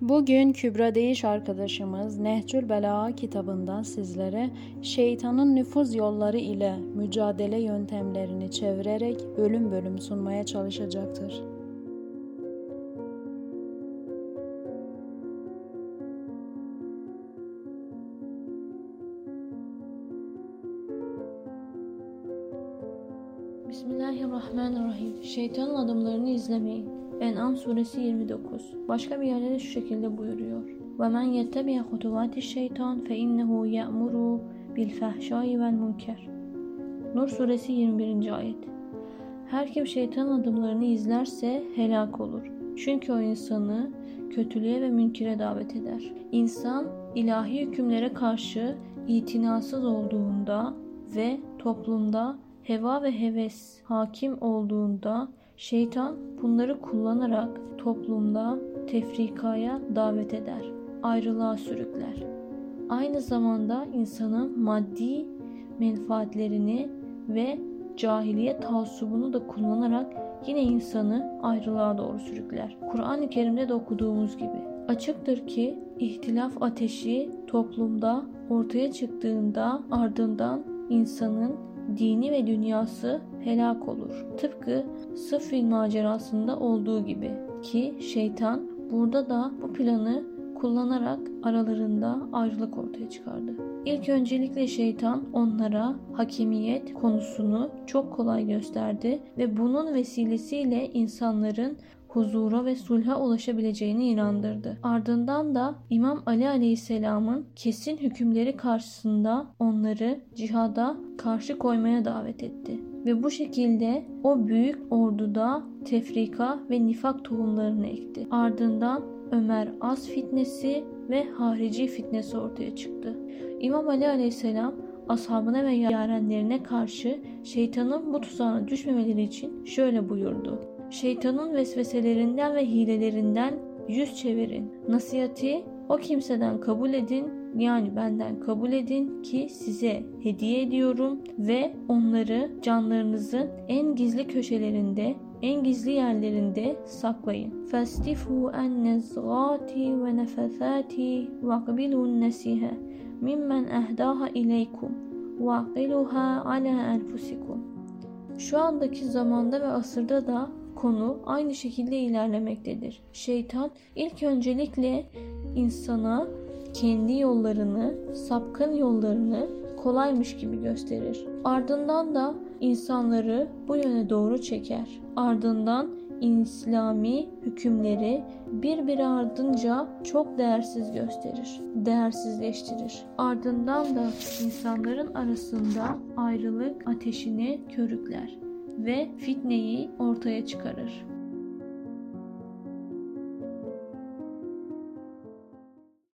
Bugün Kübra Değiş arkadaşımız Nehcül Bela kitabından sizlere şeytanın nüfuz yolları ile mücadele yöntemlerini çevirerek bölüm bölüm sunmaya çalışacaktır. Bismillahirrahmanirrahim. Şeytanın adımlarını izlemeyin. En'am suresi 29. Başka bir yerde de şu şekilde buyuruyor. وَمَنْ يَتَّبِعَ خُطُوَاتِ الشَّيْطَانِ فَاِنَّهُ يَأْمُرُ بِالْفَحْشَاءِ وَالْمُنْكَرِ Nur suresi 21. ayet. Her kim şeytanın adımlarını izlerse helak olur. Çünkü o insanı kötülüğe ve münkire davet eder. İnsan ilahi hükümlere karşı itinasız olduğunda ve toplumda heva ve heves hakim olduğunda şeytan bunları kullanarak toplumda tefrikaya davet eder, ayrılığa sürükler. Aynı zamanda insanın maddi menfaatlerini ve cahiliye taassubunu da kullanarak yine insanı ayrılığa doğru sürükler. Kur'an-ı Kerim'de de okuduğumuz gibi açıktır ki ihtilaf ateşi toplumda ortaya çıktığında ardından insanın dini ve dünyası helak olur. Tıpkı Sıffin macerasında olduğu gibi ki şeytan burada da bu planı kullanarak aralarında ayrılık ortaya çıkardı. İlk öncelikle şeytan onlara hakimiyet konusunu çok kolay gösterdi ve bunun vesilesiyle insanların huzura ve sulha ulaşabileceğini inandırdı. Ardından da İmam Ali Aleyhisselam'ın kesin hükümleri karşısında onları cihada karşı koymaya davet etti. Ve bu şekilde o büyük orduda tefrika ve nifak tohumlarını ekti. Ardından Ömer Az fitnesi ve harici fitnesi ortaya çıktı. İmam Ali Aleyhisselam ashabına ve yarenlerine karşı şeytanın bu tuzağına düşmemeleri için şöyle buyurdu. Şeytanın vesveselerinden ve hilelerinden yüz çevirin. Nasihati o kimseden kabul edin yani benden kabul edin ki size hediye ediyorum ve onları canlarınızın en gizli köşelerinde en gizli yerlerinde saklayın. Festifu en nezgati ve nefesati ve akbilun nesihe mimmen ehdaha ileykum ve ala enfusikum. Şu andaki zamanda ve asırda da konu aynı şekilde ilerlemektedir. Şeytan ilk öncelikle insana kendi yollarını, sapkın yollarını kolaymış gibi gösterir. Ardından da insanları bu yöne doğru çeker. Ardından İslami hükümleri bir ardınca çok değersiz gösterir, değersizleştirir. Ardından da insanların arasında ayrılık ateşini körükler ve fitneyi ortaya çıkarır.